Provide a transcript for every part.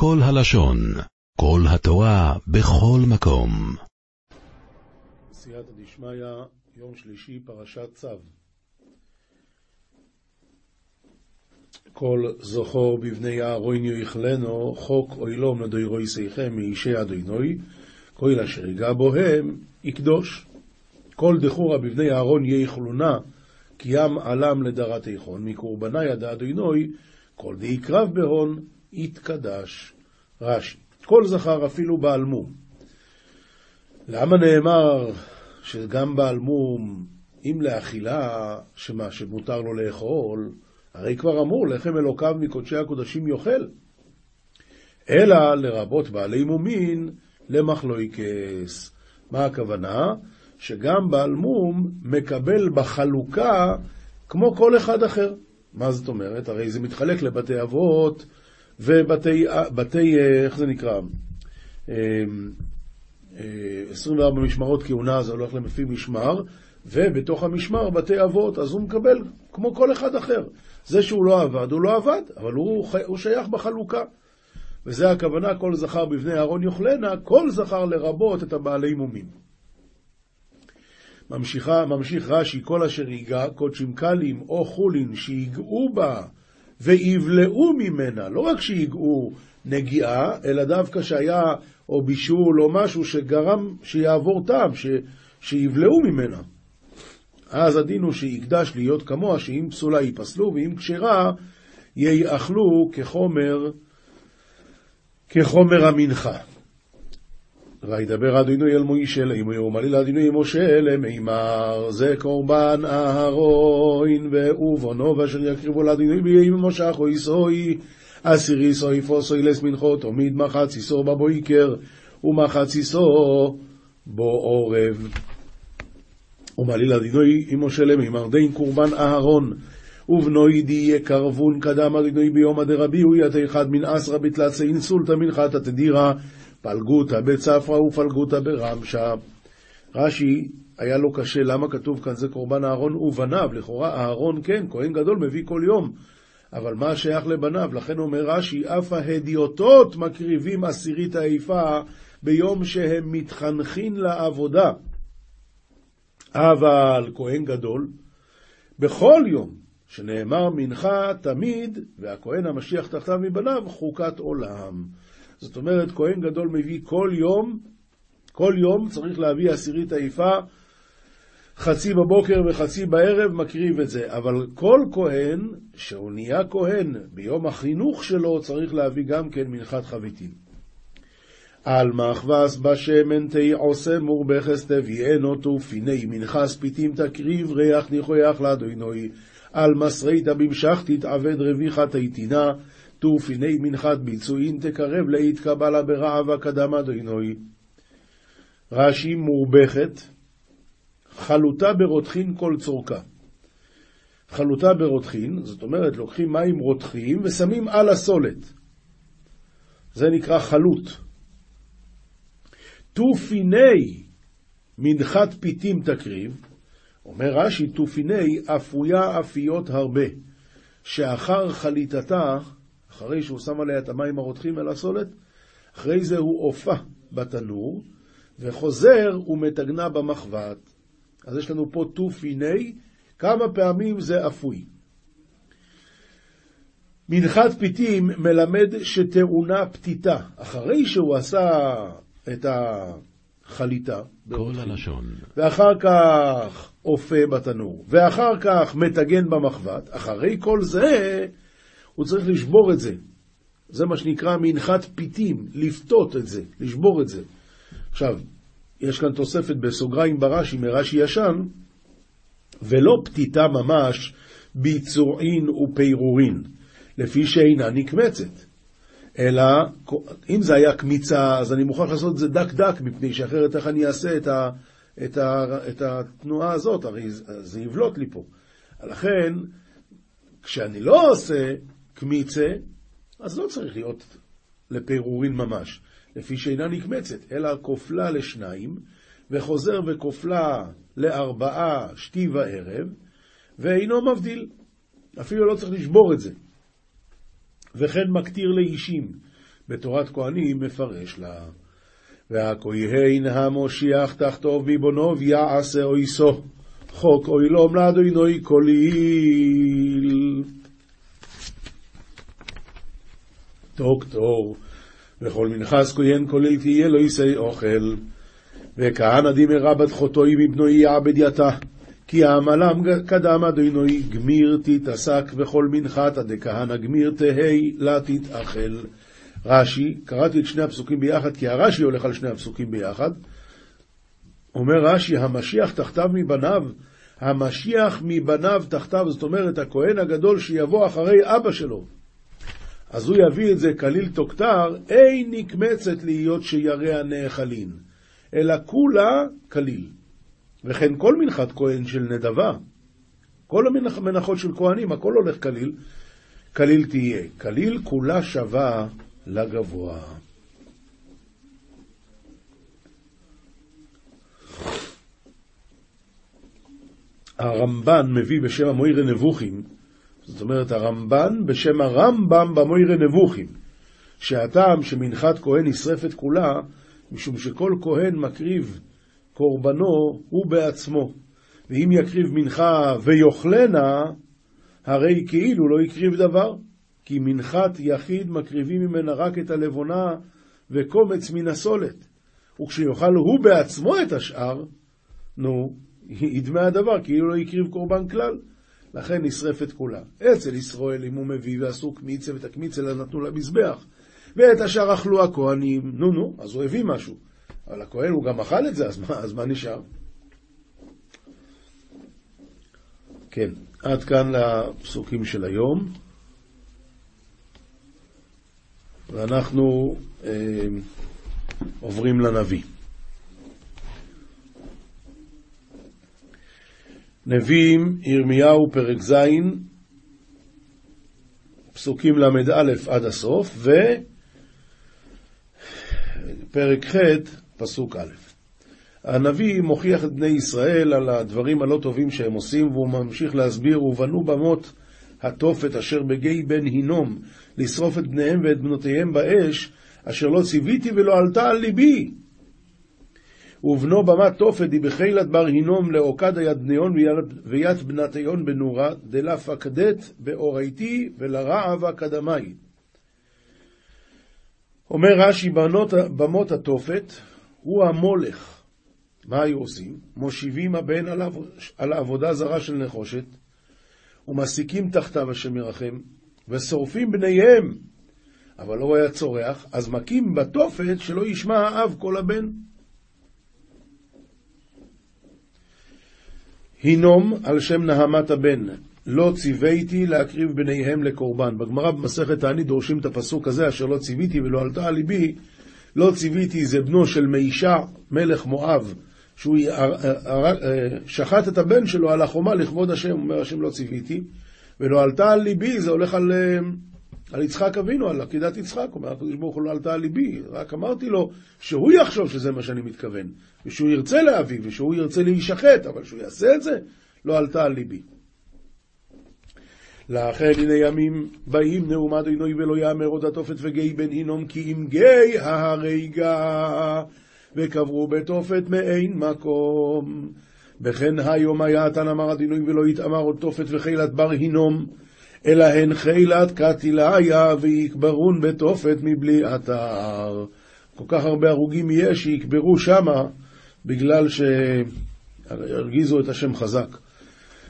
כל הלשון, כל התורה, בכל מקום. סייעתא דשמיא, יום שלישי, פרשת צו. כל זכור בבני אהרון יכלנו, חוק אוילום לדוירויסיכם מאישי אדוינוי, כל אשר ייגע בוהם יקדוש. כל דחורה בבני אהרון יכלונה, כי ים עלם לדרת איכון, מקורבנה ידע אדוינוי, כל דיקרב בהון יתקדש. רש"י, כל זכר אפילו בעל מום. למה נאמר שגם בעל מום, אם לאכילה, שמה, שמותר לו לאכול, הרי כבר אמור, לחם אלוקיו מקודשי הקודשים יאכל. אלא לרבות בעלי מומין למחלויקס. מה הכוונה? שגם בעל מום מקבל בחלוקה כמו כל אחד אחר. מה זאת אומרת? הרי זה מתחלק לבתי אבות ובתי, בתי, איך זה נקרא? 24 משמרות כהונה זה הולך לפי משמר, ובתוך המשמר בתי אבות, אז הוא מקבל כמו כל אחד אחר. זה שהוא לא עבד, הוא לא עבד, אבל הוא, הוא שייך בחלוקה. וזה הכוונה, כל זכר בבני אהרון יאכלנה, כל זכר לרבות את הבעלי מומים. ממשיכה, ממשיך רש"י, כל אשר ייגע, קודשים קלים או חולין שיגעו בה ויבלעו ממנה, לא רק שיגעו נגיעה, אלא דווקא שהיה או בישול או משהו שגרם שיעבור טעם, ש, שיבלעו ממנה. אז הדין הוא שיקדש להיות כמוה, שאם פסולה ייפסלו, ואם כשרה יאכלו כחומר, כחומר המנחה. וידבר אדינוי אל מוישה לאמו יאמרי לאדינוי משה למימר זה קורבן אהרון ואובונו ואשר יקריבו לאדינוי בימי משה אחו יסוי אסירי סוי פוסוי לס מנחות תמיד מחציסו בבויקר בו עורב. ומעלי לאדינוי עם משה למימר דין קורבן אהרון ובנוי די יקרבון קדם אדינוי ביום הדרבי הוא ית אחד מן אסרא בתלת אינסולתא מנחתא תדירה פלגותא בצפרא ופלגותא ברמשה. רש"י, היה לו קשה, למה כתוב כאן זה קורבן אהרון ובניו? לכאורה אהרון כן, כהן גדול מביא כל יום. אבל מה שייך לבניו? לכן אומר רש"י, אף ההדיוטות מקריבים עשירית האיפה ביום שהם מתחנכים לעבודה. אבל כהן גדול, בכל יום שנאמר מנחה תמיד, והכהן המשיח תחתיו מבניו, חוקת עולם. זאת אומרת, כהן גדול מביא כל יום, כל יום צריך להביא עשירית העיפה, חצי בבוקר וחצי בערב מקריב את זה. אבל כל כהן, שהוא נהיה כהן ביום החינוך שלו, צריך להביא גם כן מנחת חביתים. על מחבס בשמן תהי עושה מורבכס תביאנו תופיני מנחס פיתים תקריב ריח ניחויח לאדוינוי על מסריתא במשכתית עבד רביחה תיתינה תופיני מנחת ביצועין תקרב לאית קבלה ברעבה קדם אדוינוי. רש"י מורבכת, חלוטה ברותחין כל צורכה. חלוטה ברותחין, זאת אומרת לוקחים מים רותחים ושמים על הסולת. זה נקרא חלוט. תופיני מנחת פיתים תקריב, אומר רש"י, תופיני אפויה אפיות הרבה, שאחר חליטתה אחרי שהוא שם עליה את המים הרותחים אל הסולת, אחרי זה הוא עופה בתנור, וחוזר ומתגנה במחבת. אז יש לנו פה תופיני, כמה פעמים זה אפוי. מנחת פיתים מלמד שטעונה פתיתה. אחרי שהוא עשה את החליטה, כל הלשון, ואחר כך אופה בתנור, ואחר כך מטגן במחבת, אחרי כל זה הוא צריך לשבור את זה. זה מה שנקרא מנחת פיתים, לפתות את זה, לשבור את זה. עכשיו, יש כאן תוספת בסוגריים ברש"י, מרש"י ישן, ולא פתיתה ממש ביצועין ופירורין, לפי שאינה נקמצת. אלא, אם זה היה קמיצה, אז אני מוכרח לעשות את זה דק דק, מפני שאחרת איך אני אעשה את, ה, את, ה, את התנועה הזאת, הרי זה יבלוט לי פה. לכן, כשאני לא עושה קמיצה, אז לא צריך להיות לפירורין ממש, לפי שאינה נקמצת, אלא כופלה לשניים, וחוזר וכופלה לארבעה שתי וערב, ואינו מבדיל. אפילו לא צריך לשבור את זה. וכן מקטיר לאישים, בתורת כהנים מפרש לה. והכהן המושיח תחתו ביבונוב יעשה אויסו, חוק אוילום לאדוני כליל. דוקטור, וכל מנחס כהן כולל תהיה לו ישי אוכל. וכהנא דימרה בת חוטוי מבנוי יעבד יתה. כי העמלם קדם אדינוי גמיר תתעסק וכל מנחתא דכהנא גמיר תהי לה תתאכל. רש"י, קראתי את שני הפסוקים ביחד, כי הרש"י הולך על שני הפסוקים ביחד. אומר רש"י, המשיח תחתיו מבניו, המשיח מבניו תחתיו, זאת אומרת, הכהן הגדול שיבוא אחרי אבא שלו. אז הוא יביא את זה כליל תוקתר, אין נקמצת להיות שירע נאכלין, אלא כולה כליל. וכן כל מנחת כהן של נדבה, כל המנחות של כהנים, הכל הולך כליל, כליל תהיה. כליל כולה שווה לגבוה. הרמב"ן מביא בשם המוירי נבוכים, זאת אומרת הרמב"ן בשם הרמב"ם במוירי נבוכים, שהטעם שמנחת כהן נשרפת כולה, משום שכל כהן מקריב קורבנו הוא בעצמו, ואם יקריב מנחה ויאכלנה, הרי כאילו לא הקריב דבר, כי מנחת יחיד מקריבים ממנה רק את הלבונה וקומץ מן הסולת, וכשיאכל הוא בעצמו את השאר, נו, ידמה הדבר, כאילו לא הקריב קורבן כלל. לכן נשרפת כולה. אצל ישראל, אם הוא מביא ועשו קמיצה ואת הקמיצה נתנו למזבח, ואת השאר אכלו הכהנים, נו נו, אז הוא הביא משהו. אבל הכהן הוא גם אכל את זה, אז מה, אז מה נשאר? כן, עד כאן לפסוקים של היום. ואנחנו אה, עוברים לנביא. נביאים, ירמיהו, פרק ז', פסוקים ל"א עד הסוף, ופרק ח', פסוק א'. הנביא מוכיח את בני ישראל על הדברים הלא טובים שהם עושים, והוא ממשיך להסביר, ובנו במות התופת אשר בגיא בן הינום, לשרוף את בניהם ואת בנותיהם באש, אשר לא ציוויתי ולא עלתה על ליבי. ובנו במת תופת היא בחילת בר הינום לעוקד היד בניון ויד בנתיון בנורה, דלה פקדת באורייתי ולרעב אקדמי. אומר רש"י, במות התופת הוא המולך. מה היו עושים? מושיבים הבן על העבודה זרה של נחושת, ומסיקים תחתיו השם ירחם, ושורפים בניהם. אבל לא היה צורח, אז מכים בתופת שלא ישמע האב כל הבן. הנום על שם נהמת הבן, לא ציוויתי להקריב בניהם לקורבן. בגמרא במסכת תענית דורשים את הפסוק הזה, אשר לא ציוויתי ולא עלתה על ליבי, לא ציוויתי זה בנו של מישה, מלך מואב, שהוא שחט את הבן שלו על החומה לכבוד השם, אומר השם לא ציוויתי, ולא עלתה על ליבי, זה הולך על, על יצחק אבינו, על עקידת יצחק, אומר הקדוש ברוך הוא לא עלתה על ליבי, רק אמרתי לו שהוא יחשוב שזה מה שאני מתכוון, ושהוא ירצה להביא, ושהוא ירצה להישחט, אבל שהוא יעשה את זה, לא עלתה על ליבי. לכן הנה ימים באים נאום אדינוי ולא יאמר עוד התופת וגיא בן הינום כי אם גיא ההריגה וקברו בתופת מאין מקום. וכן היום היה התן אמר אדינוי ולא יתאמר עוד תופת וחילת בר הינום אלא הן חילת קטיליה ויקברון בתופת מבלי אתר. כל כך הרבה הרוגים יש שיקברו שמה בגלל שהרגיזו את השם חזק.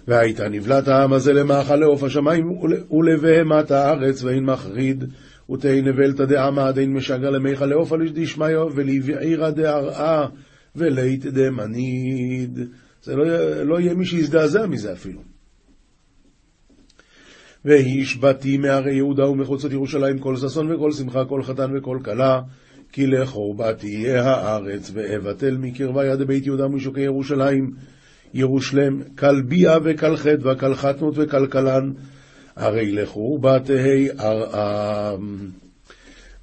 והייתה נבלת העם הזה למאכל לעוף השמיים ולבהמת הארץ ואין מחריד ותהי נבלתא דעמא דאין משגר למיכל לעוף על דשמיא ולבעירא דארעה ולית דמניד. זה לא, לא יהיה מי שיזדעזע מזה אפילו. והשבתי מהרי יהודה ומחוצות ירושלים כל ששון וכל שמחה, כל חתן וכל כלה, כי לחורבה תהיה הארץ, ואבטל מקרבה יד בית יהודה ומשוקי ירושלים. ירושלם, כלביה וכלחדווה, כלחתנות וכלכלן, הרי לכו בתהי ארעם.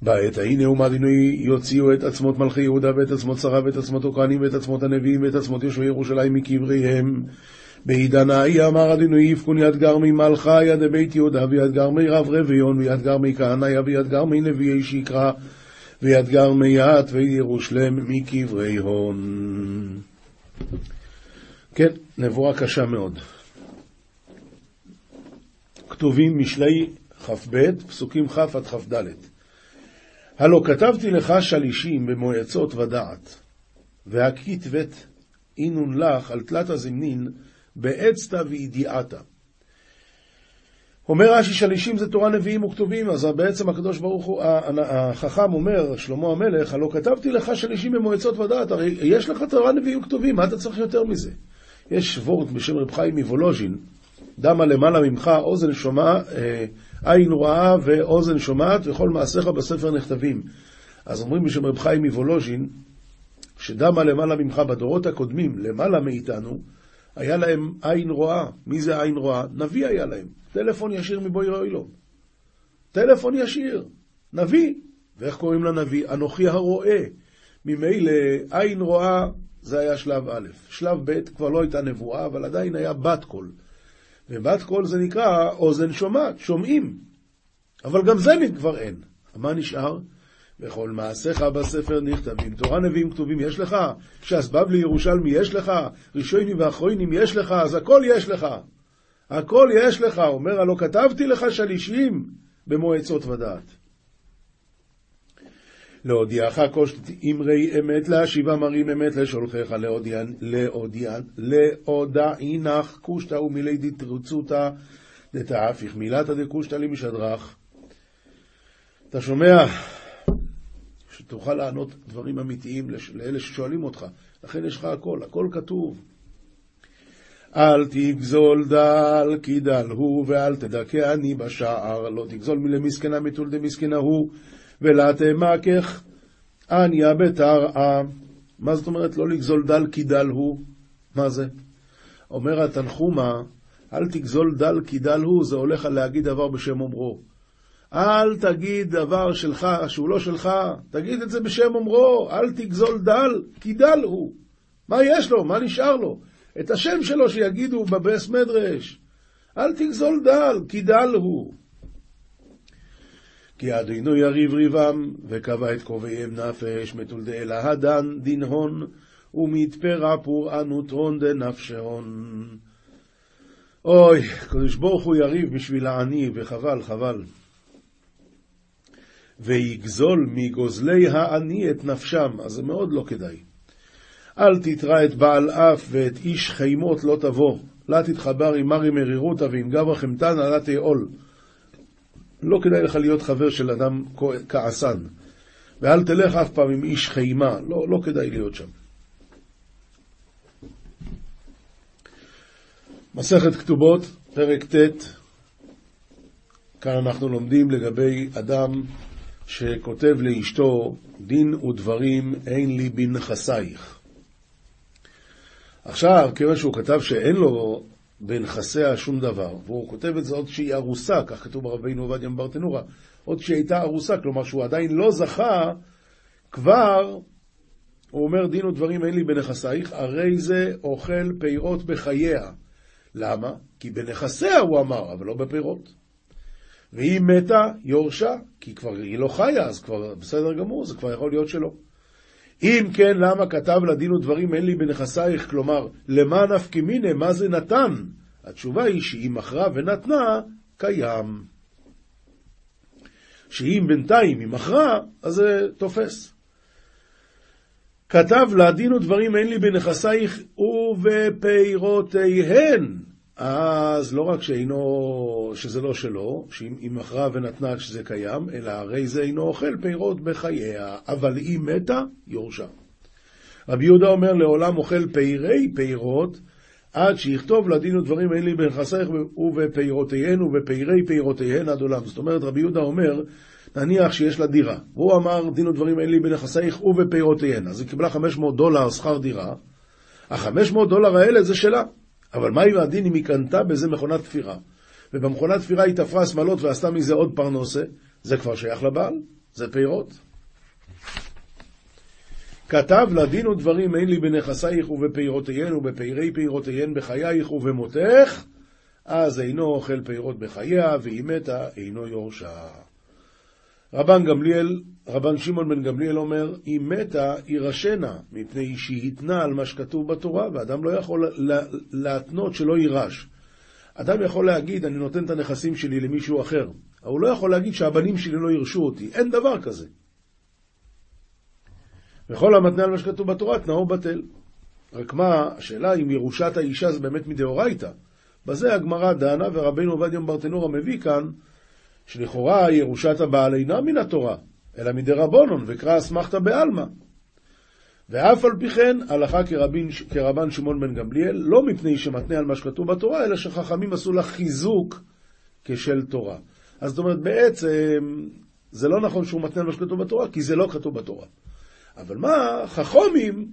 בעת ההיא נאום אדינוי יוציאו את עצמות מלכי יהודה ואת עצמות שרה ואת עצמות הכהנים ואת עצמות הנביאים ואת עצמות יושבי ירושלים מקבריהם בעידן ההיא אמר אדינו יפקון יד גרמי מלכה יד בית יהודה ויד גרמי רב רביון ויד גרמי כהניה ויד גרמי נביאי שקרא ויד גרמי ית וירושלם מקברי הון. כן, נבואה קשה מאוד. כתובים משלי כ"ב, פסוקים כ' עד כ"ד. הלא כתבתי לך שלישים במועצות ודעת, והכתבת אינון לך על תלת הזמנין באצתא וידיעתא. אומר רש"י שלישים זה תורה נביאים וכתובים, אז בעצם הקדוש ברוך הוא, החכם אומר, שלמה המלך, הלא כתבתי לך שלישים במועצות ודעת, הרי יש לך תורה נביאים וכתובים, מה אתה צריך יותר מזה? יש וורט בשם רב חיים מוולוז'ין, דמה למעלה ממך, אוזן שומע, אה, עין רואה ואוזן שומעת, וכל מעשיך בספר נכתבים. אז אומרים בשם רב חיים מוולוז'ין, שדמה למעלה ממך בדורות הקודמים, למעלה מאיתנו, היה להם עין רואה. מי זה עין רואה? נביא היה להם. טלפון ישיר מבוי רואי לו. טלפון ישיר. נביא. ואיך קוראים לנביא? אנוכי הרואה. ממילא עין רואה זה היה שלב א'. שלב ב' כבר לא הייתה נבואה, אבל עדיין היה בת קול. ובת קול זה נקרא אוזן שומעת, שומעים. אבל גם זה כבר אין. מה נשאר? וכל מעשיך בספר נכתבים. תורה נביאים כתובים יש לך, ש"ס בבלי ירושלמי יש לך, ראשונים ואחרונים יש לך, אז הכל יש לך. הכל יש לך. אומר, הלא כתבתי לך שלישים במועצות ודעת. להודיעך אמרי אמת להשיבה מרים אמת לשולחיך להודעינך קושטא ומילי דתרצותא דתאפיך מילתא דקושטא לי משדרך. אתה שומע? שתוכל לענות דברים אמיתיים לאלה ששואלים אותך. לכן יש לך הכל, הכל כתוב. אל תגזול דל כי דל הוא, ואל תדכא אני בשער. לא תגזול מלמסכנה מטול דמסכנה הוא, ולה תמקך עניה בתרעה. מה זאת אומרת לא לגזול דל כי דל הוא? מה זה? אומר התנחומה, אל תגזול דל כי דל הוא, זה הולך על להגיד דבר בשם אומרו. אל תגיד דבר שלך שהוא לא שלך, תגיד את זה בשם אומרו, אל תגזול דל, כי דל הוא. מה יש לו? מה נשאר לו? את השם שלו שיגידו בבס מדרש. אל תגזול דל, כי דל הוא. כי אדינו יריב ריבם, וקבע את קובעיהם נפש, מתולדי אלה הדן דין הון, ומתפרה פורענות הון דנפשהון. אוי, קדוש ברוך הוא יריב בשביל העני, וחבל, חבל. ויגזול מגוזלי העני את נפשם, אז זה מאוד לא כדאי. אל תתרא את בעל אף ואת איש חימות לא תבוא, לה תתחבר עם מרי מרירותא ועם גברא חמתנא לה תאול. לא כדאי לך להיות חבר של אדם כעסן. ואל תלך אף פעם עם איש חימה, לא, לא כדאי להיות שם. מסכת כתובות, פרק ט', כאן אנחנו לומדים לגבי אדם שכותב לאשתו, דין ודברים אין לי בנכסייך. עכשיו, כיוון שהוא כתב שאין לו בנכסיה שום דבר, והוא כותב את זה עוד שהיא ארוסה, כך כתוב ברבינו עובדיה מברטנורה, עוד שהיא הייתה ארוסה, כלומר שהוא עדיין לא זכה, כבר, הוא אומר דין ודברים אין לי בנכסייך, הרי זה אוכל פירות בחייה. למה? כי בנכסיה הוא אמר, אבל לא בפירות. והיא מתה, יורשה, כי כבר היא לא חיה, אז כבר בסדר גמור, זה כבר יכול להיות שלא. אם כן, למה כתב לה דין ודברים אין לי בנכסייך, כלומר, למה נפקי מיניה, מה זה נתן? התשובה היא שהיא מכרה ונתנה, קיים. שאם בינתיים היא מכרה, אז זה תופס. כתב לה דין ודברים אין לי בנכסייך ובפירותיהן, אז לא רק שאינו, שזה לא שלו, שהיא מכרה ונתנה שזה קיים, אלא הרי זה אינו אוכל פירות בחייה, אבל היא מתה, יורשה. רבי יהודה אומר, לעולם אוכל פירי פירות, עד שיכתוב לדין ודברים אין לי בנכסייך ובפירותיהן ובפירי פירותיהן עד עולם. זאת אומרת, רבי יהודה אומר, נניח שיש לה דירה, והוא אמר, דין ודברים אין לי בנכסייך ובפירותיהן, אז היא קיבלה 500 דולר שכר דירה, ה-500 דולר האלה זה שלה. אבל מה עם הדין אם היא קנתה בזה מכונת תפירה? ובמכונת תפירה היא תפרה שמאלות ועשתה מזה עוד פרנוסה, זה כבר שייך לבעל, זה פירות. כתב לה דין ודברים אין לי בנכסייך ובפירותיהן ובפירי פירותיהן בחייך ובמותך, אז אינו אוכל פירות בחייה, והיא מתה, אינו יורשה. רבן גמליאל, רבן שמעון בן גמליאל אומר, היא מתה, היא רשנה, מפני שהיא התנה על מה שכתוב בתורה, ואדם לא יכול להתנות שלא יירש. אדם יכול להגיד, אני נותן את הנכסים שלי למישהו אחר, אבל הוא לא יכול להגיד שהבנים שלי לא ירשו אותי. אין דבר כזה. וכל המתנה על מה שכתוב בתורה, תנאו בטל. רק מה, השאלה אם ירושת האישה זה באמת מדאורייתא. בזה הגמרא דנה, ורבינו עובדיה ברטנורה מביא כאן, שלכאורה ירושת הבעל אינה מן התורה, אלא מדי רבונון, וקרא אסמכתא בעלמא. ואף על פי כן, הלכה כרבין, כרבן שמעון בן גמליאל, לא מפני שמתנה על מה שכתוב בתורה, אלא שחכמים עשו לה חיזוק כשל תורה. אז זאת אומרת, בעצם, זה לא נכון שהוא מתנה על מה שכתוב בתורה, כי זה לא כתוב בתורה. אבל מה, חכומים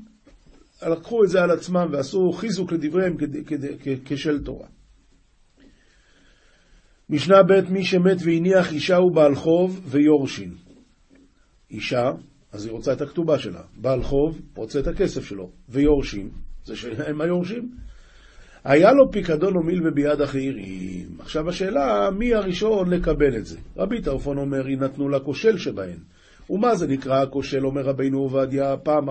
לקחו את זה על עצמם ועשו חיזוק לדבריהם כשל תורה. משנה ב' מי שמת והניח אישה הוא בעל חוב ויורשין. אישה, אז היא רוצה את הכתובה שלה. בעל חוב, רוצה את הכסף שלו. ויורשים, זה שהם היורשים. היה לו פיקדון ומיל וביד אחרים. עכשיו השאלה, מי הראשון לקבל את זה? רבי טרפון אומר, יינתנו לכושל שבהן. ומה זה נקרא הכושל, אומר רבינו עובדיה, פעם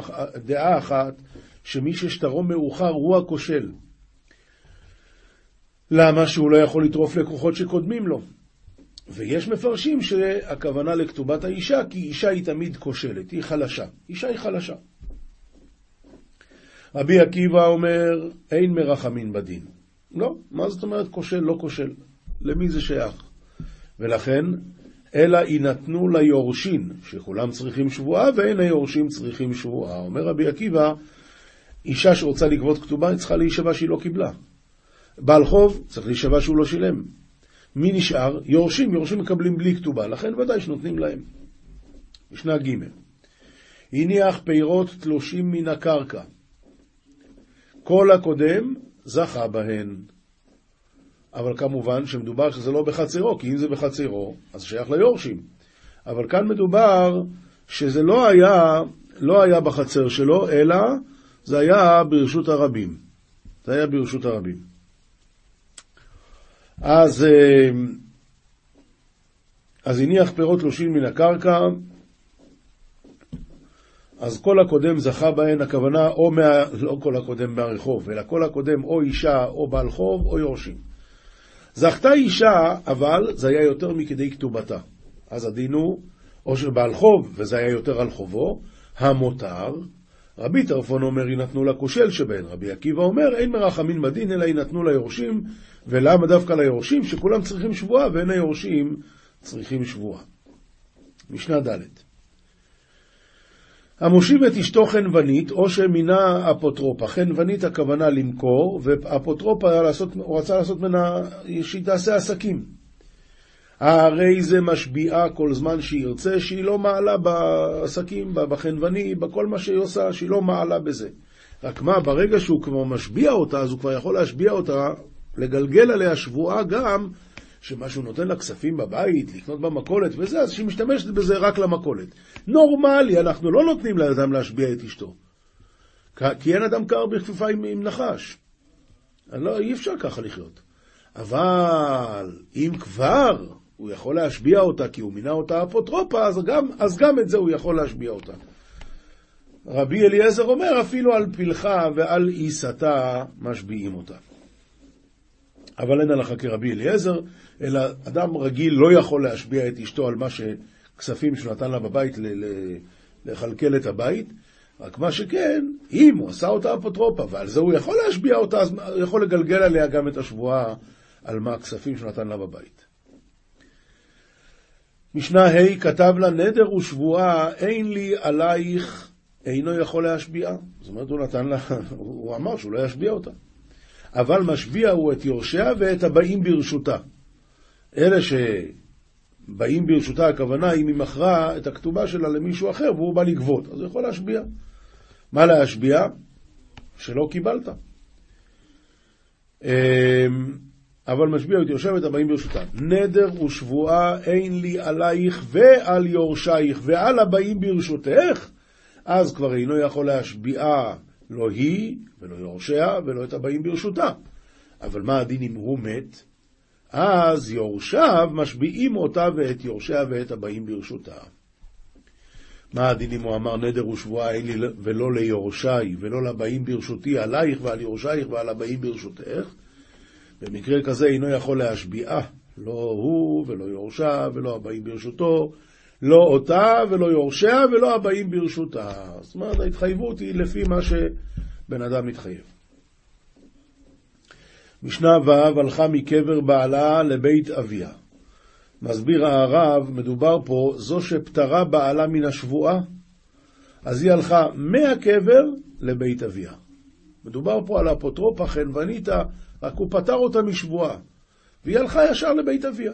דעה אחת, שמי ששטרו מאוחר הוא הכושל. למה? שהוא לא יכול לטרוף לקוחות שקודמים לו. ויש מפרשים שהכוונה לכתובת האישה, כי אישה היא תמיד כושלת, היא חלשה. אישה היא חלשה. רבי עקיבא אומר, אין מרחמין בדין. לא, מה זאת אומרת כושל, לא כושל? למי זה שייך? ולכן, אלא יינתנו ליורשין, שכולם צריכים שבועה, ואין היורשים צריכים שבועה. אומר רבי עקיבא, אישה שרוצה לגבות כתובה, היא צריכה להישבע שהיא לא קיבלה. בעל חוב צריך להישבע שהוא לא שילם. מי נשאר? יורשים, יורשים מקבלים בלי כתובה, לכן ודאי שנותנים להם. משנה ג' הניח פירות תלושים מן הקרקע. כל הקודם זכה בהן. אבל כמובן שמדובר שזה לא בחצרו, כי אם זה בחצרו, אז שייך ליורשים. אבל כאן מדובר שזה לא היה, לא היה בחצר שלו, אלא זה היה ברשות הרבים. זה היה ברשות הרבים. אז, אה, אז הניח פירות תלושים מן הקרקע, אז כל הקודם זכה בהן, הכוונה או מה... לא כל הקודם מהרחוב, אלא כל הקודם או אישה או בעל חוב או יורשים. זכתה אישה, אבל זה היה יותר מכדי כתובתה. אז הדין הוא, או של בעל חוב, וזה היה יותר על חובו, המותר. רבי טרפון אומר, יינתנו לכושל שבהן. רבי עקיבא אומר, אין מרחמין בדין, אלא יינתנו ליורשים, ולמה דווקא ליורשים? שכולם צריכים שבועה, ואין היורשים צריכים שבועה. משנה ד' המושיב את אשתו חנוונית, או שמינה אפוטרופה. חנוונית הכוונה למכור, ואפוטרופה לעשות, הוא רצה לעשות ממנה שהיא תעשה עסקים. הרי זה משביעה כל זמן שירצה, שהיא לא מעלה בעסקים, בחנווני, בכל מה שהיא עושה, שהיא לא מעלה בזה. רק מה, ברגע שהוא כבר משביע אותה, אז הוא כבר יכול להשביע אותה, לגלגל עליה שבועה גם שמה שהוא נותן לה כספים בבית, לקנות במכולת וזה, אז שהיא משתמשת בזה רק למכולת. נורמלי, אנחנו לא נותנים לאדם להשביע את אשתו. כי אין אדם קר בכפיפה עם, עם נחש. לא, אי אפשר ככה לחיות. אבל אם כבר הוא יכול להשביע אותה כי הוא מינה אותה אפוטרופה, אז גם, אז גם את זה הוא יכול להשביע אותה. רבי אליעזר אומר, אפילו על פלחה ועל עיסתה משביעים אותה. אבל אין הלכה כרבי אליעזר, אלא אדם רגיל לא יכול להשביע את אשתו על מה שכספים שהוא נתן לה בבית לכלכל את הבית, רק מה שכן, אם הוא עשה אותה אפוטרופה, ועל זה הוא יכול להשביע אותה, אז הוא יכול לגלגל עליה גם את השבועה על מה הכספים שהוא נתן לה בבית. משנה ה' כתב לה נדר ושבועה אין לי עלייך אינו יכול להשביע. זאת אומרת, הוא נתן לה, הוא אמר שהוא לא ישביע אותה. אבל משביע הוא את יורשיה ואת הבאים ברשותה. אלה שבאים ברשותה, הכוונה אם היא מכרה את הכתובה שלה למישהו אחר והוא בא לגבות, אז הוא יכול להשביע. מה להשביע? שלא קיבלת. אבל משביע את ואת הבאים ברשותה. נדר ושבועה אין לי עלייך ועל יורשייך ועל הבאים ברשותך, אז כבר אינו יכול להשביעה לא היא, ולא יורשיה, ולא את הבאים ברשותה. אבל מה הדין אם הוא מת? אז יורשיו משביעים אותה ואת יורשיה ואת הבאים ברשותה. מה הדין אם הוא אמר נדר ושבועה אין לי ולא ליורשי ולא לבאים ברשותי עלייך ועל יורשייך ועל הבאים ברשותך? במקרה כזה אינו יכול להשביעה, לא הוא ולא יורשה ולא הבאים ברשותו, לא אותה ולא יורשיה ולא הבאים ברשותה. זאת אומרת, ההתחייבות היא לפי מה שבן אדם מתחייב. משנה ו' הלכה מקבר בעלה לבית אביה. מסביר הרב, מדובר פה, זו שפטרה בעלה מן השבועה, אז היא הלכה מהקבר לבית אביה. מדובר פה על אפוטרופה חנווניתא, רק הוא פטר אותה משבועה, והיא הלכה ישר לבית אביה.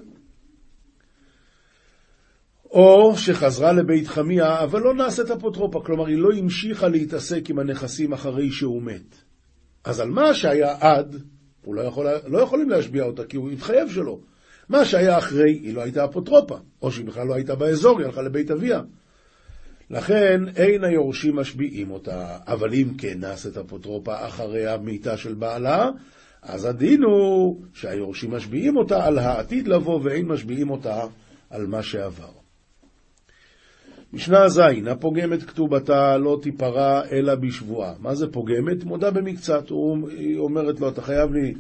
או שחזרה לבית חמיה, אבל לא נעשית אפוטרופה, כלומר היא לא המשיכה להתעסק עם הנכסים אחרי שהוא מת. אז על מה שהיה עד, הוא לא, יכול, לא יכולים להשביע אותה, כי הוא התחייב שלא. מה שהיה אחרי, היא לא הייתה אפוטרופה, או שהיא בכלל לא הייתה באזור, היא הלכה לבית אביה. לכן אין היורשים משביעים אותה, אבל אם כן נעשית אפוטרופה אחרי המיתה של בעלה, אז הדין הוא שהיורשים משביעים אותה על העתיד לבוא ואין משביעים אותה על מה שעבר. משנה ז', הפוגמת כתובתה לא תיפרע אלא בשבועה. מה זה פוגמת? מודה במקצת. היא אומרת לו, אתה חייב לי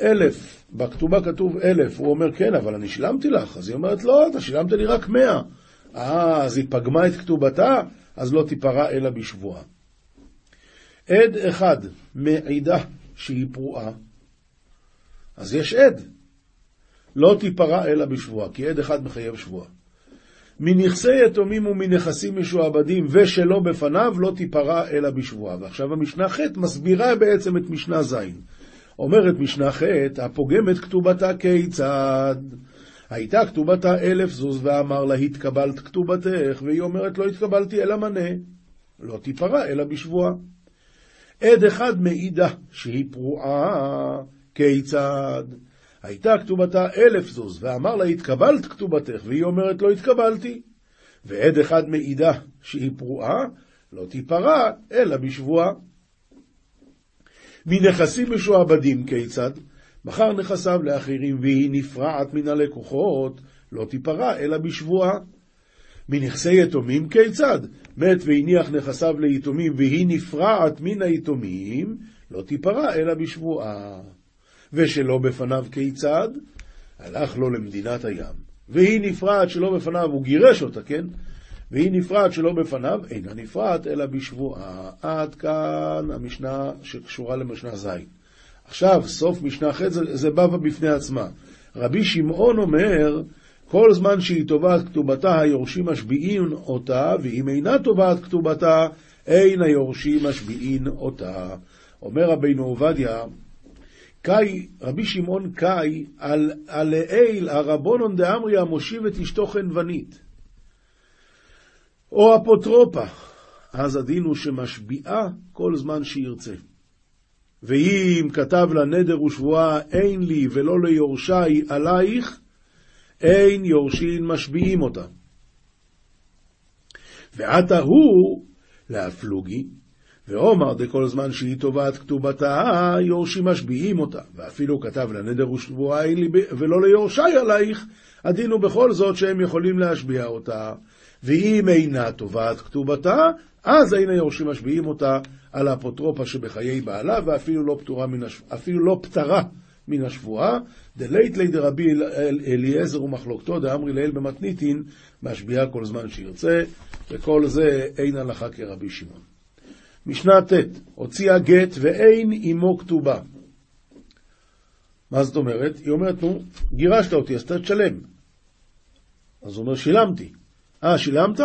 אלף, בכתובה כתוב אלף. הוא אומר, כן, אבל אני שילמתי לך. אז היא אומרת, לא, אתה שילמת לי רק מאה. אה, אז היא פגמה את כתובתה, אז לא תיפרע אלא בשבועה. עד אחד מעידה שהיא פרועה, אז יש עד. לא תיפרע אלא בשבועה, כי עד אחד מחייב שבועה. מנכסי יתומים ומנכסים משועבדים ושלא בפניו לא תיפרע אלא בשבועה. ועכשיו המשנה ח' מסבירה בעצם את משנה ז'. אומרת משנה ח', הפוגמת כתובתה כיצד? הייתה כתובתה אלף זוז ואמר לה התקבלת כתובתך, והיא אומרת לא התקבלתי אלא מנה. לא תיפרע אלא בשבועה. עד אחד מעידה שהיא פרועה כיצד? הייתה כתובתה אלף זוז, ואמר לה, התקבלת כתובתך, והיא אומרת, לא התקבלתי. ועד אחד מעידה שהיא פרועה, לא תיפרע, אלא בשבועה. מנכסים משועבדים כיצד? מכר נכסיו לאחרים, והיא נפרעת מן הלקוחות, לא תיפרע, אלא בשבועה. מנכסי יתומים כיצד? מת והניח נכסיו ליתומים, והיא נפרעת מן היתומים, לא תיפרע, אלא בשבועה. ושלא בפניו כיצד? הלך לו למדינת הים. והיא נפרעת שלא בפניו, הוא גירש אותה, כן? והיא נפרעת שלא בפניו, אינה נפרעת אלא בשבועה. עד כאן המשנה שקשורה למשנה ז'. עכשיו, סוף משנה ח' זה, זה בבא בפני עצמה. רבי שמעון אומר, כל זמן שהיא תובעת כתובתה, היורשים משביעין אותה, ואם אינה תובעת כתובתה, אין היורשים משביעין אותה. אומר רבינו עובדיה, קאי, רבי שמעון קאי, על, על לעיל הרבונון דאמרי המושיב את אשתו חנוונית, או אפוטרופה, אז הדין הוא שמשביעה כל זמן שירצה. ואם כתב לה נדר ושבועה אין לי ולא ליורשי עלייך, אין יורשין משביעים אותה. ועתה הוא להפלוגי, ועומר דכל זמן שהיא תובעת כתובתה, יורשים משביעים אותה. ואפילו כתב לנדר ושבועה אין לי ולא ליורשי עלייך, הדין הוא בכל זאת שהם יכולים להשביע אותה. ואם אינה תובעת כתובתה, אז אין היורשים משביעים אותה על האפוטרופה שבחיי בעלה, ואפילו לא פטורה מן, הש... אפילו לא פטרה מן השבועה. דלית לי דרבי אליעזר ומחלוקתו דאמרי לאל במתניתין, משביעה כל זמן שירצה, וכל זה אין הלכה כרבי שמעון. משנה ט', הוציאה גט ואין עמו כתובה. מה זאת אומרת? היא אומרת, נו, גירשת אותי, אז אתה תשלם. אז הוא אומר, שילמתי. אה, שילמת?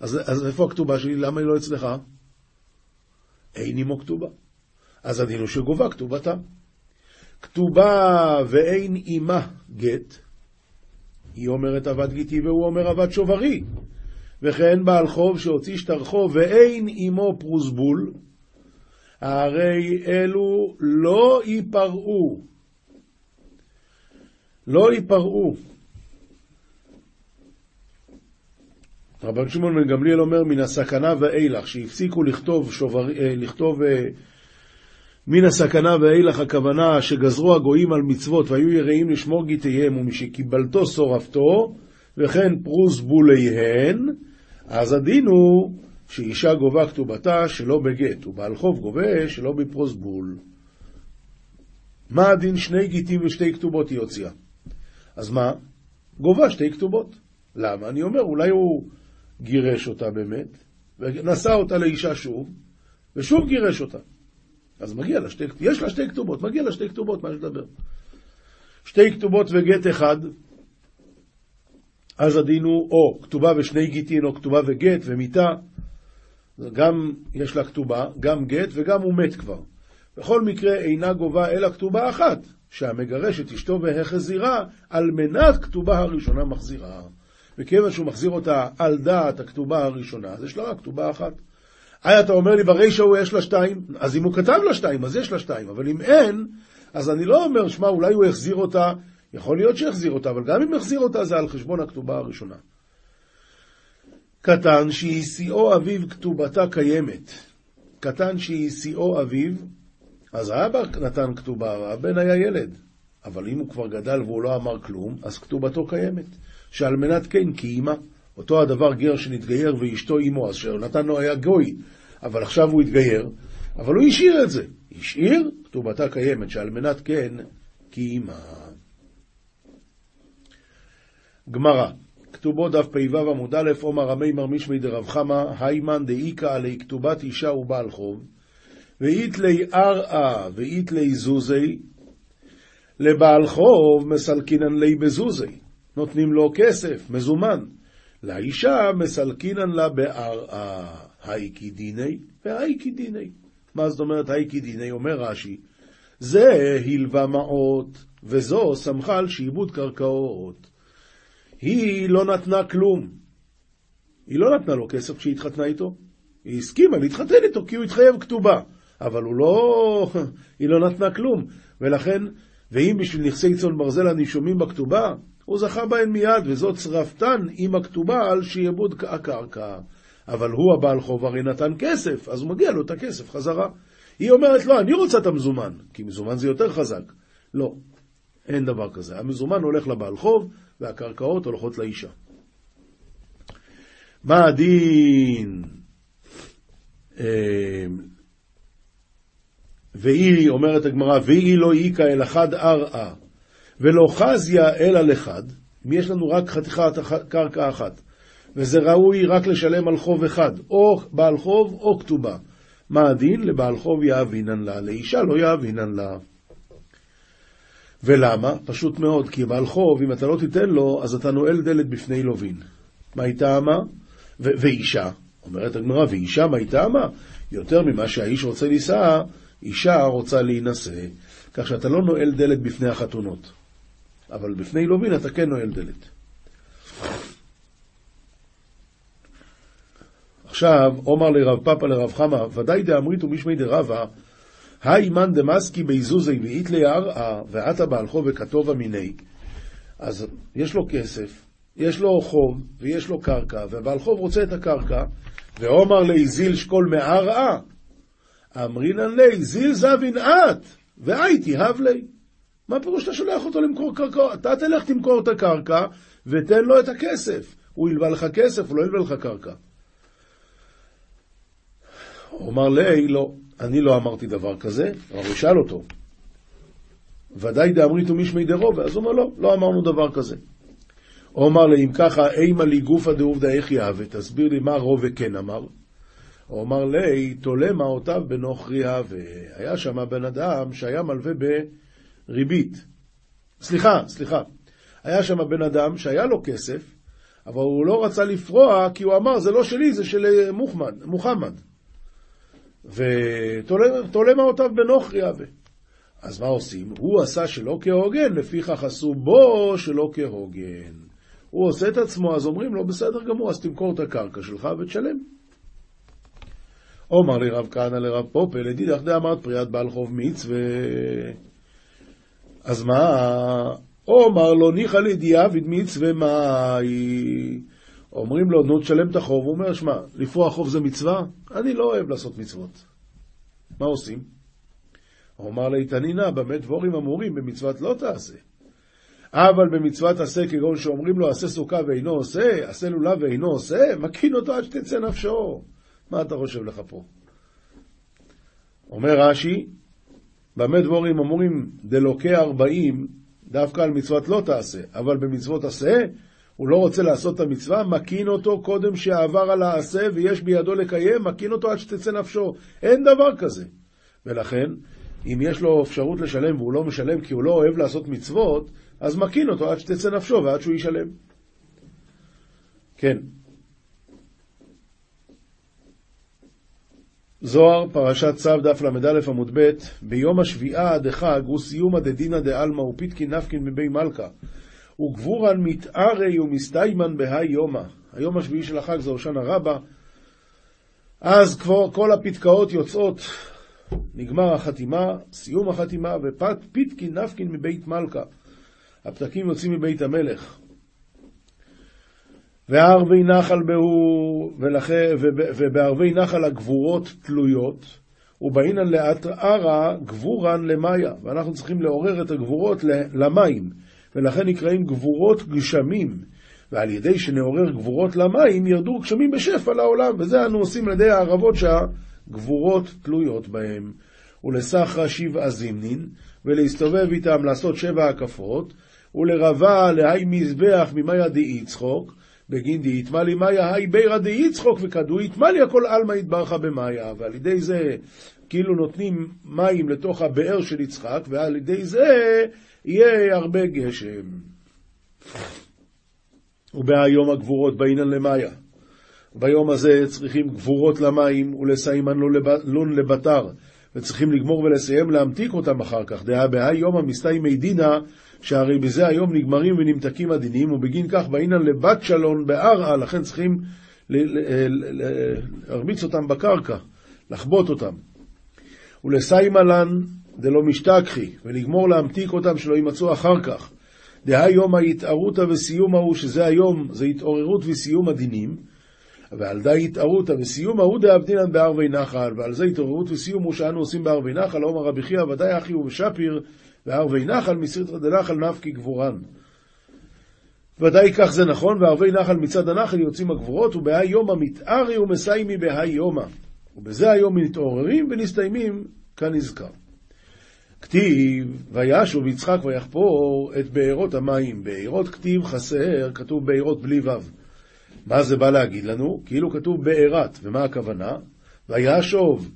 אז, אז איפה הכתובה שלי? למה היא לא אצלך? אין עמו כתובה. אז הדין הוא שגובה כתובתה. כתובה ואין עמה גט, היא אומרת עבד גיתי והוא אומר עבד שוברי. וכן בעל חוב שהוציא שטרחו ואין עמו פרוסבול, הרי אלו לא ייפרעו. לא ייפרעו. רבן שמעון בן גמליאל אומר מן הסכנה ואילך, שהפסיקו לכתוב, שובר, אה, לכתוב אה, מן הסכנה ואילך הכוונה שגזרו הגויים על מצוות והיו יראים לשמור גיטיהם ומשקיבלתו שורפתו וכן פרוס בוליהן, אז הדין הוא שאישה גובה כתובתה שלא בגט, ובעל חוב גובה שלא בפרוס בול. מה הדין שני גיטים ושתי כתובות היא הוציאה? אז מה? גובה שתי כתובות. למה? אני אומר, אולי הוא גירש אותה באמת, ונשא אותה לאישה שוב, ושוב גירש אותה. אז מגיע לה שתי, יש לה שתי כתובות, מגיע לה שתי כתובות, מה יש לדבר? שתי כתובות וגט אחד, אז הדין הוא או כתובה ושני גיטין, או כתובה וגט ומיתה, גם יש לה כתובה, גם גט וגם הוא מת כבר. בכל מקרה אינה גובה אלא כתובה אחת, שהמגרש את אשתו והחזירה, על מנת כתובה הראשונה מחזירה. וכיוון שהוא מחזיר אותה על דעת הכתובה הראשונה, אז יש לה רק כתובה אחת. היי, אתה אומר לי, ברישא הוא יש לה שתיים, אז אם הוא כתב לה שתיים, אז יש לה שתיים, אבל אם אין, אז אני לא אומר, שמע, אולי הוא החזיר אותה, יכול להיות שהחזיר אותה, אבל גם אם החזיר אותה, זה על חשבון הכתובה הראשונה. קטן שהסיעו אביו כתובתה קיימת. קטן שהסיעו אביו, אז האבא נתן כתובה, הבן היה ילד. אבל אם הוא כבר גדל והוא לא אמר כלום, אז כתובתו קיימת. שעל מנת כן כי אימא, אותו הדבר גר שנתגייר ואשתו אימו, אשר נתן לו היה גוי, אבל עכשיו הוא התגייר, אבל הוא השאיר את זה. השאיר, כתובתה קיימת, שעל מנת כן כי אימא. גמרא, כתובו דף פ"ו עמוד א', עומר רמי מרמישמי דרב חמא, היימן דאיכא עלי כתובת אישה ובעל חוב, ואיתלי ארעא ואיתלי זוזי, לבעל חוב מסלקינן לי בזוזי. נותנים לו כסף, מזומן. לאישה מסלקינן לה בערעה, הייקי דיני והייקי דיני. מה זאת אומרת הייקי דיני? אומר רש"י, זה הלווה מעות, וזו סמכה על שעבוד קרקעות. היא לא נתנה כלום. היא לא נתנה לו כסף כשהיא התחתנה איתו. היא הסכימה להתחתן איתו כי הוא התחייב כתובה. אבל הוא לא... היא לא נתנה כלום. ולכן, ואם בשביל נכסי צאן ברזל הנישומים בכתובה, הוא זכה בהן מיד, וזאת שרפתן עם הכתובה על שיעבוד הקרקע. אבל הוא הבעל חוב הרי נתן כסף, אז הוא מגיע לו את הכסף חזרה. היא אומרת, לא, אני רוצה את המזומן, כי מזומן זה יותר חזק. לא, אין דבר כזה. המזומן הולך לבעל חוב, והקרקעות הולכות לאישה. מה הדין? אה, והיא, אומרת הגמרא, והיא לא איכא אל אחד ארעה. ולא חזיה אלא לחד, אם יש לנו רק חתיכת קרקע אחת, וזה ראוי רק לשלם על חוב אחד, או בעל חוב או כתובה. מה הדין? לבעל חוב יאבינן לה, לאישה לא יאבינן לה. ולמה? פשוט מאוד, כי בעל חוב, אם אתה לא תיתן לו, אז אתה נועל דלת בפני לווין. מה היא טעמה? ואישה, אומרת הגמרא, ואישה מה היא טעמה? יותר ממה שהאיש רוצה לישא, אישה רוצה להינשא, כך שאתה לא נועל דלת בפני החתונות. אבל בפני לווין אתה כן נועל דלת. עכשיו, אומר לרב פאפה לרב חמא, ודאי דאמריתו משמי דרבה, היי מאן דמסקי באיזוזי ואית ליערעה, ועתה בעל חוב וכתובה מיני. אז יש לו כסף, יש לו חוב ויש לו קרקע, ובעל חוב רוצה את הקרקע, ואומר לי זיל שקול מערעה, אמרינן לי זיל זבין את, והייתי הב לי. מה פירוש שאתה שולח אותו למכור קרקע? אתה תלך תמכור את הקרקע ותן לו את הכסף. הוא ילווה לך כסף, הוא לא ילווה לך קרקע. הוא אמר לי, לא, אני לא אמרתי דבר כזה, אבל הוא שאל אותו. ודאי דאמריתו מישמי דרובה, אז הוא אומר, לא, לא אמרנו דבר כזה. הוא אמר לי, אם ככה, אימה לי גופא דעובדא איך יהווה, תסביר לי מה רובה כן אמר. הוא אמר לי, תולה מעותיו בנוכרי הווה. היה שם בן אדם שהיה מלווה ב... ריבית. סליחה, סליחה. היה שם בן אדם שהיה לו כסף, אבל הוא לא רצה לפרוע כי הוא אמר, זה לא שלי, זה של אה, מוחמד, מוחמד. ותולה מעותיו בנוכרי אבה. אז מה עושים? הוא עשה שלא כהוגן, לפיכך עשו בו שלא כהוגן. הוא עושה את עצמו, אז אומרים לו, בסדר גמור, אז תמכור את הקרקע שלך ותשלם. אומר לי רב כהנא לרב פופל, לדידך דאמרת פריאת בעל חוב מצווה. אז מה? אומר לו ניחא לידיעה ודמיץ ומאי. אומרים לו, נו, תשלם את החוב, הוא אומר, שמע, לפרוע חוב זה מצווה? אני לא אוהב לעשות מצוות. מה עושים? הוא אמר לאיתנינה, במה דבורים אמורים, במצוות לא תעשה. אבל במצוות עשה, כגון שאומרים לו, עשה סוכה ואינו עושה, עשה לולב ואינו עושה, מקין אותו עד שתצא נפשו. מה אתה חושב לך פה? אומר רש"י, במה דבורים אמורים דלוקי ארבעים, דווקא על מצוות לא תעשה, אבל במצוות עשה, הוא לא רוצה לעשות את המצווה, מקין אותו קודם שעבר על העשה ויש בידו לקיים, מקין אותו עד שתצא נפשו. אין דבר כזה. ולכן, אם יש לו אפשרות לשלם והוא לא משלם כי הוא לא אוהב לעשות מצוות, אז מקין אותו עד שתצא נפשו ועד שהוא ישלם. כן. זוהר, פרשת צו, דף ל"א עמוד ב', ביום השביעה דחג הוא סיומא דדינא דעלמא ופיתקין נפקין מבי מלכה, וגבורן מתארי ומסתיימן בהאי יומא. היום השביעי של החג זה הושענא רבה, אז כבר כל הפתקאות יוצאות, נגמר החתימה, סיום החתימה, ופיתקין נפקין מבית מלכה. הפתקים יוצאים מבית המלך. וערבי נחל בהו, ובערבי נחל הגבורות תלויות, ובאינן ערה גבורן למאיה, ואנחנו צריכים לעורר את הגבורות למים, ולכן נקראים גבורות גשמים, ועל ידי שנעורר גבורות למים ירדו גשמים בשפע לעולם, וזה אנו עושים על ידי הערבות שהגבורות תלויות בהם. ולסחרא שבעה זימנין, ולהסתובב איתם לעשות שבע הקפות, ולרבה להי מזבח ממאיה דאי צחוק, בגין דאי יתמלי מאיה היי בירא דאי צחוק וכדו יתמלי הכל עלמא יתברך במאיה, ועל ידי זה כאילו נותנים מים לתוך הבאר של יצחק, ועל ידי זה יהיה הרבה גשם. ובהיום הגבורות באינן למאיה. ביום הזה צריכים גבורות למים ולסיימן לון לבתר, וצריכים לגמור ולסיים להמתיק אותם אחר כך. דהא בהאי יומא דינא שהרי בזה היום נגמרים ונמתקים הדינים, ובגין כך באינן לבת שלון בערעה, לכן צריכים להרביץ אותם בקרקע, לחבוט אותם. ולסיימלן דלא משתכחי, ולגמור להמתיק אותם שלא יימצאו אחר כך. דהיום ההתערותא וסיום ההוא, שזה היום, זה התעוררות וסיום הדינים, ועל די התערותא וסיום ההוא דאבדינן בערבי נחל, ועל זה התעוררות וסיום הוא שאנו עושים בערבי נחל, עומר רבי חייא ודאי אחי ובשפיר, וערבי נחל מסריטרא דנחל נפקי גבורן. ודאי כך זה נכון, וערבי נחל מצד הנחל יוצאים הגבורות, ובהאי יומא מתארי ומסיימי בהאי יומא. ובזה היום מתעוררים ונסתיימים כנזכר. כתיב, וישוב יצחק ויחפור את בארות המים. בארות כתיב חסר, כתוב בארות בלי ו'. מה זה בא להגיד לנו? כאילו כתוב בארת, ומה הכוונה? וישוב.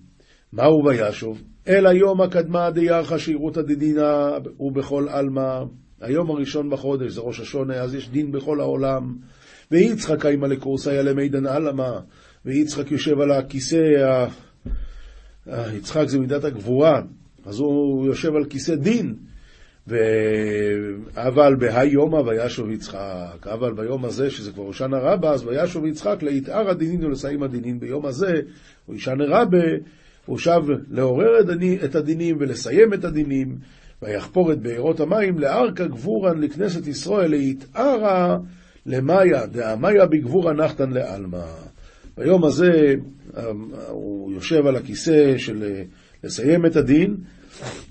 מהו וישוב? אל היום הקדמה דירחא שירותא דדינא ובכל עלמא. היום הראשון בחודש זה ראש השונה, אז יש דין בכל העולם. ויצחק קיימא לקורסאי למידן עלמא, ויצחק יושב על הכיסא, יצחק זה מידת הגבורה, אז הוא יושב על כיסא דין. ו... אבל בהאי יומא וישוב יצחק, אבל ביום הזה, שזה כבר הושענא רבה, אז וישוב יצחק ליתאר הדינין ולסיים הדינין. ביום הזה, הושענא רבה, הוא שב לעורר את הדינים ולסיים את הדינים, ויחפור את בארות המים לארכה גבורן לכנסת ישראל, ליתארה למאיה, דאמיה בגבורה נחתן לעלמא. ביום הזה הוא יושב על הכיסא של לסיים את הדין,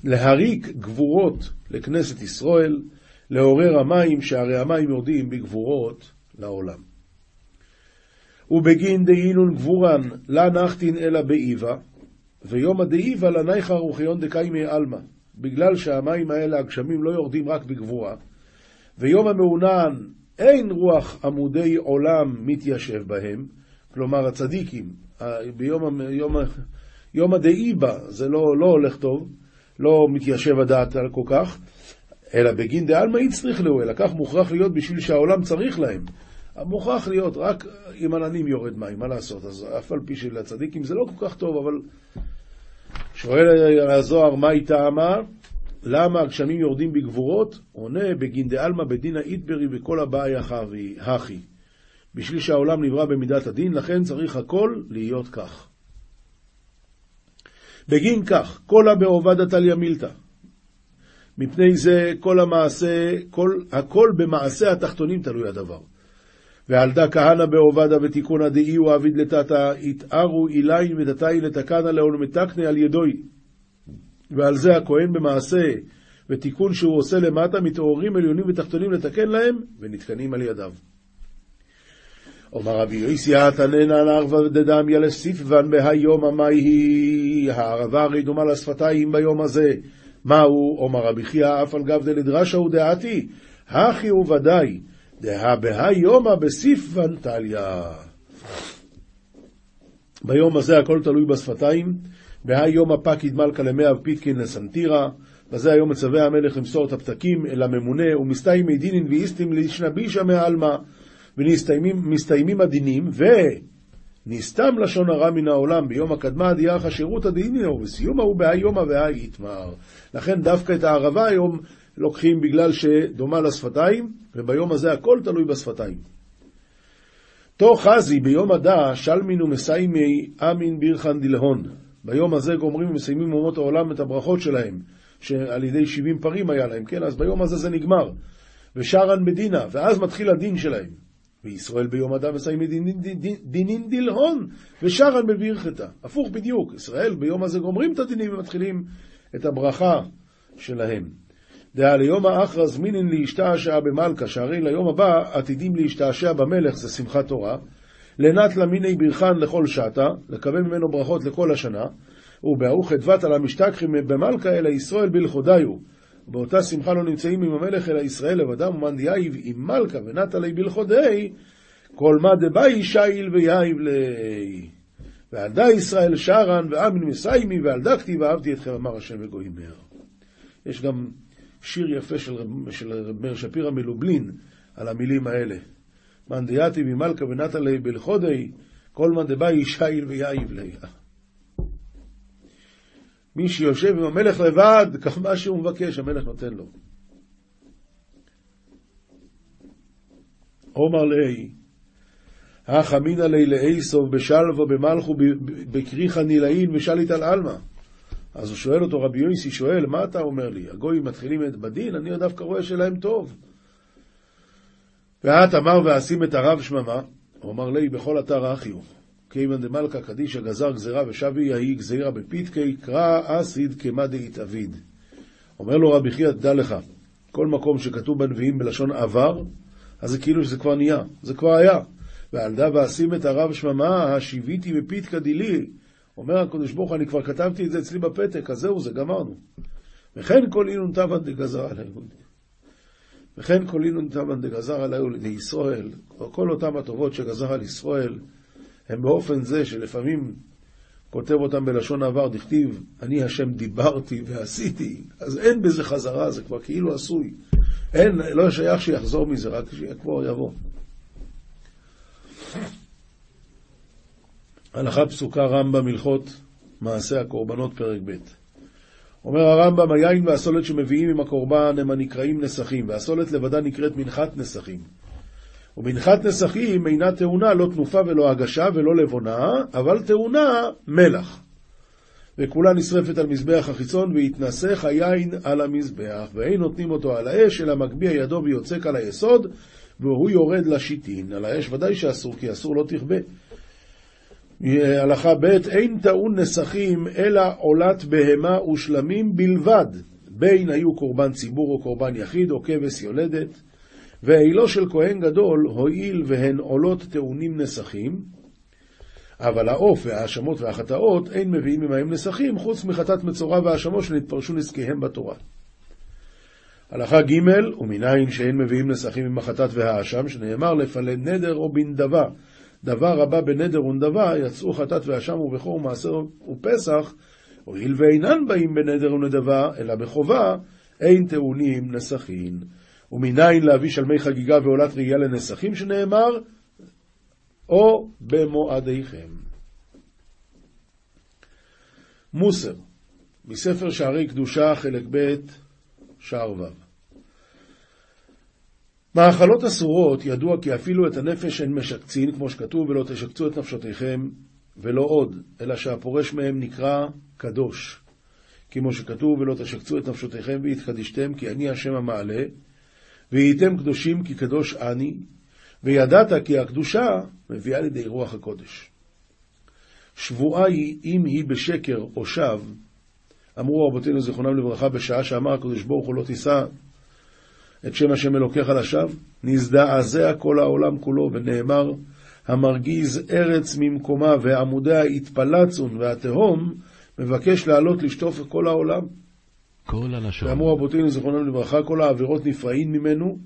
להריק גבורות לכנסת ישראל, לעורר המים, שהרי המים יורדים בגבורות לעולם. ובגין דהינון גבורן לה נחתין אלא באיבה, ויומא דאיבה לנייכא רוחיון דקיימי עלמא, בגלל שהמים האלה, הגשמים, לא יורדים רק בגבורה, ויום המעונן אין רוח עמודי עולם מתיישב בהם, כלומר הצדיקים, ביום יום, יום הדאיבה זה לא, לא הולך טוב, לא מתיישב הדעת כל כך, אלא בגין דעלמא יצריך לו, אלא כך מוכרח להיות בשביל שהעולם צריך להם. מוכרח להיות, רק עם עננים יורד מים, מה לעשות? אז אף על פי שלצדיקים זה לא כל כך טוב, אבל שואל הזוהר, מה היא טעמה? למה הגשמים יורדים בגבורות? עונה, בגין דעלמא בדינא איתברי וכל הבעיה הכי. בשביל שהעולם נברא במידת הדין, לכן צריך הכל להיות כך. בגין כך, כל הבעובדא תליא מילתא. מפני זה כל המעשה, כל, הכל במעשה התחתונים תלוי הדבר. ועלדה כהנא בעובדא ותיקונא דאי הוא עביד לטאטא, יתארו אילין ודתאי לתקנא לעולמתקנה על ידוי. ועל זה הכהן במעשה ותיקון שהוא עושה למטה, מתעוררים עליונים ותחתונים לתקן להם, ונתקנים על ידיו. אומר רבי יויסיא תננה נערבה דדמיה לסיפבן בהיום המאי הערבה הרי דומה לשפתיים ביום הזה. מהו? אומר רבי חייא אף על גב דלדרשה ודעתי, הכי וודאי, דהא בהיומא בסיפבן טליה. ביום הזה הכל תלוי בשפתיים, בהיומא פקיד מלכה למאה ופיתקין לסנטירה, בזה היום מצווה המלך למסור את הפתקים אל הממונה, ומסתיימי דינין ואיסטים לישנבישה מעלמא, ומסתיימים הדינים, ונסתם לשון הרע מן העולם. ביום הקדמה דיח השירות הדיני, ובסיום ההוא בהאי יומא והאי יתמר. לכן דווקא את הערבה היום לוקחים בגלל שדומה לשפתיים, וביום הזה הכל תלוי בשפתיים. תוך חזי ביום הדא שלמין ומסיימי אמין בירחן דלהון. ביום הזה גומרים ומסיימים אומות העולם את הברכות שלהם. שעל ידי 70 פרים היה להם, כן? אז ביום הזה זה נגמר. ושרן בדינה, ואז מתחיל הדין שלהם. וישראל ביום אדם מסיימים דינין דילהון, ושרן בברכתה. הפוך בדיוק, ישראל ביום הזה גומרים את הדינים ומתחילים את הברכה שלהם. דהא ליומא אחרא זמינין לאשתעשעא במלכא, שהרי ליום הבא עתידים להשתעשע במלך, זה שמחת תורה. לנטלא מיניה ברכאן לכל שתא, לקבל ממנו ברכות לכל השנה. ובההוא חדוותא לא משתכחי במלכא אלא ישראל בלחודוי. באותה שמחה לא נמצאים עם המלך אלא ישראל לבדם ומאן דיתיב עם מלכא ונטיל ליה בלחודוי, כל מה דבעי שאיל ויהיב ליה. ועל דא ישראל שראן ואומין מסיימי ועל דא כתיב ואהבתי אתכם אמר השם וגומר. יש גם שיר יפה של, של מאיר שפירא מלובלין על המילים האלה. מאן דיתיב עם מלכא ונטיל ליה בלחודוי, כל מה דבעי שאיל ויהיב ליה. מי שיושב עם המלך לבד, כמה שהוא מבקש, המלך נותן לו. עומר לאי, אך אמינא לי לאיסוב בשלווה במלכו בקריחא נילאין ושליט על עלמא. אז הוא שואל אותו, רבי יויסי שואל, מה אתה אומר לי? הגויים מתחילים את בדין, אני דווקא רואה שלהם טוב. ואת אמר ואשים את הרב שממה, הוא אמר לי, בכל אתר אחיו. כיוון דמלכה קדישא גזר גזירה ושבי יהי גזירה בפיתקי, קרא אסיד כמה דאיתאביד. אומר לו רבי חייא, דע לך, כל מקום שכתוב בנביאים בלשון עבר, אז זה כאילו שזה כבר נהיה, זה כבר היה. ועל דה ואשים את הרב שממה, השיביתי בפיתקא דילי. אומר הקדוש ברוך הוא, אני כבר כתבתי את זה אצלי בפתק, אז זהו, זה גמרנו. וכן כל אינון טבן דגזר עלינו. וכן כל אינון טבן דגזר עלינו לישראל, כל אותם הטובות שגזר על ישראל, הם באופן זה שלפעמים כותב אותם בלשון עבר, דכתיב, אני השם דיברתי ועשיתי, אז אין בזה חזרה, זה כבר כאילו עשוי. אין, לא שייך שיחזור מזה, רק שכבר יבוא. הלכה פסוקה רמב"ם הלכות מעשה הקורבנות פרק ב'. אומר הרמב"ם, היין והסולת שמביאים עם הקורבן הם הנקראים נסכים, והסולת לבדה נקראת מנחת נסכים. ומנחת נסכים אינה טעונה לא תנופה ולא הגשה ולא לבונה, אבל טעונה מלח. וכולה נשרפת על מזבח החיצון, ויתנסך היין על המזבח, ואין נותנים אותו על האש, אלא מגביה ידו ויוצק על היסוד, והוא יורד לשיטין. על האש ודאי שאסור, כי אסור לא תכבה. הלכה ב' אין טעון נסכים, אלא עולת בהמה ושלמים בלבד, בין היו קורבן ציבור או קורבן יחיד או כבש יולדת. ועילו של כהן גדול, הואיל והן עולות טעונים נסכים, אבל העוף וההאשמות והחטאות אין מביאים עמהם נסכים, חוץ מחטאת מצורע והאשמות שנתפרשו נזקיהם בתורה. הלכה ג' ומנין שאין מביאים נסכים עם החטאת והאשם, שנאמר לפלל נדר או בנדבה. דבר הבא בנדר ונדבה, יצאו חטאת ואשם ובכור מעשר ופסח, הואיל ואינן באים בנדר ונדבה, אלא בחובה, אין טעונים נסכים. ומניין להביא שלמי חגיגה ועולת ראייה לנסכים שנאמר, או במועדיכם. מוסר, מספר שערי קדושה, חלק ב', שער ו'. מאכלות אסורות ידוע כי אפילו את הנפש הן משקצין, כמו שכתוב, ולא תשקצו את נפשותיכם, ולא עוד, אלא שהפורש מהם נקרא קדוש. כמו שכתוב, ולא תשקצו את נפשותיכם והתקדישתם, כי אני השם המעלה, והייתם קדושים כי קדוש אני, וידעת כי הקדושה מביאה לידי רוח הקודש. שבועה היא, אם היא בשקר או שווא, אמרו רבותינו זיכרונם לברכה, בשעה שאמר הקדוש ברוך הוא לא תישא את שם השם אלוקיך לשווא, נזדעזע כל העולם כולו, ונאמר, המרגיז ארץ ממקומה ועמודיה יתפלצון, והתהום מבקש לעלות לשטוף את כל העולם. כל הלשון. ואמרו רבותינו זיכרונם לברכה, כל העבירות נפרעים ממנו,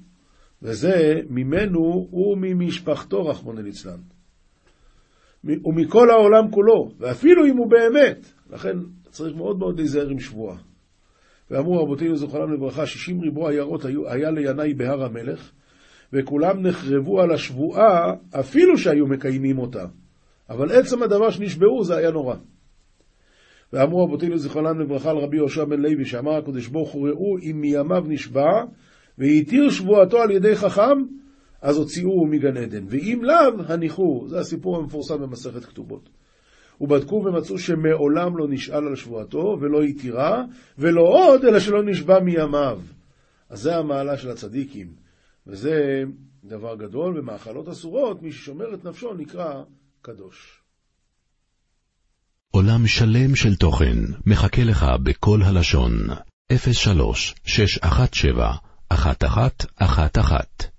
וזה ממנו וממשפחתו, רחמונו ליצלן. ומכל העולם כולו, ואפילו אם הוא באמת. לכן צריך מאוד מאוד להיזהר עם שבועה. ואמרו רבותינו זכרם לברכה, שישים ריבוע עיירות היה לינאי בהר המלך, וכולם נחרבו על השבועה, אפילו שהיו מקיימים אותה. אבל עצם הדבר שנשבעו זה היה נורא. ואמרו רבותינו זכרם לברכה על רבי יהושע בן לוי, שאמר הקדוש ברוך הוא ראו אם מימיו נשבע, והתיר שבועתו על ידי חכם, אז הוציאוהו מגן עדן. ואם לאו, הניחו. זה הסיפור המפורסם במסכת כתובות. ובדקו ומצאו שמעולם לא נשאל על שבועתו, ולא התירה, ולא עוד, אלא שלא נשבע מימיו. אז זה המעלה של הצדיקים, וזה דבר גדול, ומאכלות אסורות, מי ששומר את נפשו נקרא קדוש. עולם שלם של תוכן מחכה לך בכל הלשון, 03 617 1111